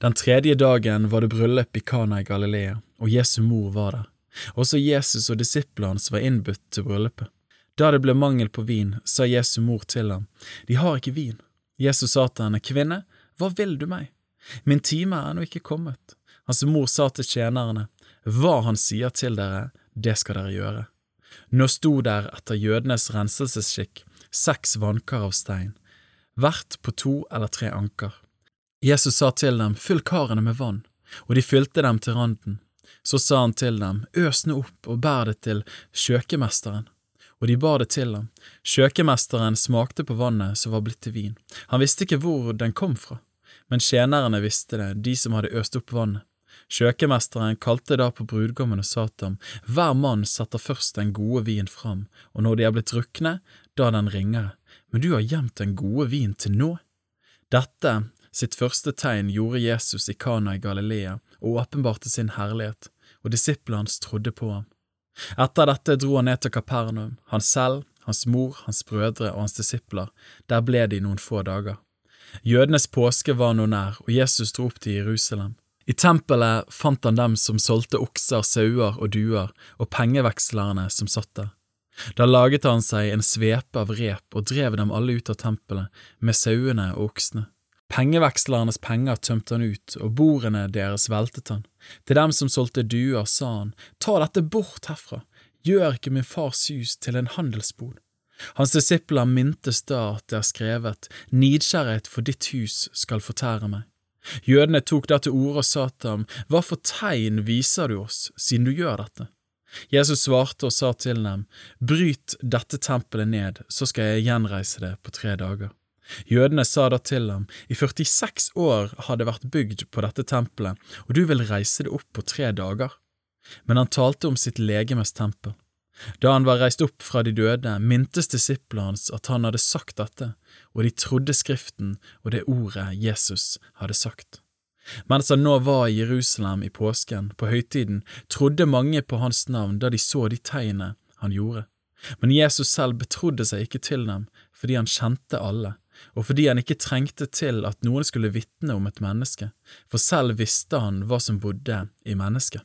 Den tredje dagen var det bryllup i Kana i Galilea, og Jesu mor var der. Også Jesus og disiplene hans var innbudt til bryllupet. Da det ble mangel på vin, sa Jesu mor til ham, De har ikke vin. Jesus sa til henne, Kvinne, hva vil du meg? Min time er ennå ikke kommet. Hans mor sa til tjenerne, Hva han sier til dere, det skal dere gjøre. Nå sto der etter jødenes renselsesskikk seks vannkar av stein, hvert på to eller tre anker. Jesus sa til dem, Fyll karene med vann, og de fylte dem til randen. Så sa han til dem, Øs nå opp og bær det til kjøkemesteren. Og de bar det til ham. Kjøkemesteren smakte på vannet som var blitt til vin. Han visste ikke hvor den kom fra, men tjenerne visste det, de som hadde øst opp vannet. Kjøkemesteren kalte da på brudgommen og sa til ham, Hver mann setter først den gode vin fram, og når de er blitt drukne, da den ringere, men du har gjemt den gode vin til nå. Dette, sitt første tegn, gjorde Jesus i Kana i Galilea og åpenbarte sin herlighet, og disiplene hans trodde på ham. Etter dette dro han ned til Kapernaum, han selv, hans mor, hans brødre og hans disipler, der ble de noen få dager. Jødenes påske var nå nær, og Jesus dro opp til Jerusalem. I tempelet fant han dem som solgte okser, sauer og duer, og pengevekslerne som satt der. Da laget han seg en svepe av rep og drev dem alle ut av tempelet, med sauene og oksene. Pengevekslernes penger tømte han ut, og bordene deres veltet han. Til dem som solgte duer, sa han, Ta dette bort herfra, gjør ikke min fars hus til en handelsbod. Hans disipler mintes da at det er skrevet, Nidkjærhet for ditt hus skal fortære meg. Jødene tok da til orde og sa til ham, Hva for tegn viser du oss, siden du gjør dette? Jesus svarte og sa til dem, Bryt dette tempelet ned, så skal jeg gjenreise det på tre dager. Jødene sa da til ham, I 46 år har det vært bygd på dette tempelet, og du vil reise det opp på tre dager. Men han talte om sitt legemes tempel. Da han var reist opp fra de døde, mintes disiplene hans at han hadde sagt dette, og de trodde Skriften og det ordet Jesus hadde sagt. Mens han nå var i Jerusalem i påsken, på høytiden, trodde mange på hans navn da de så de tegnene han gjorde. Men Jesus selv betrodde seg ikke til dem fordi han kjente alle, og fordi han ikke trengte til at noen skulle vitne om et menneske, for selv visste han hva som bodde i mennesket.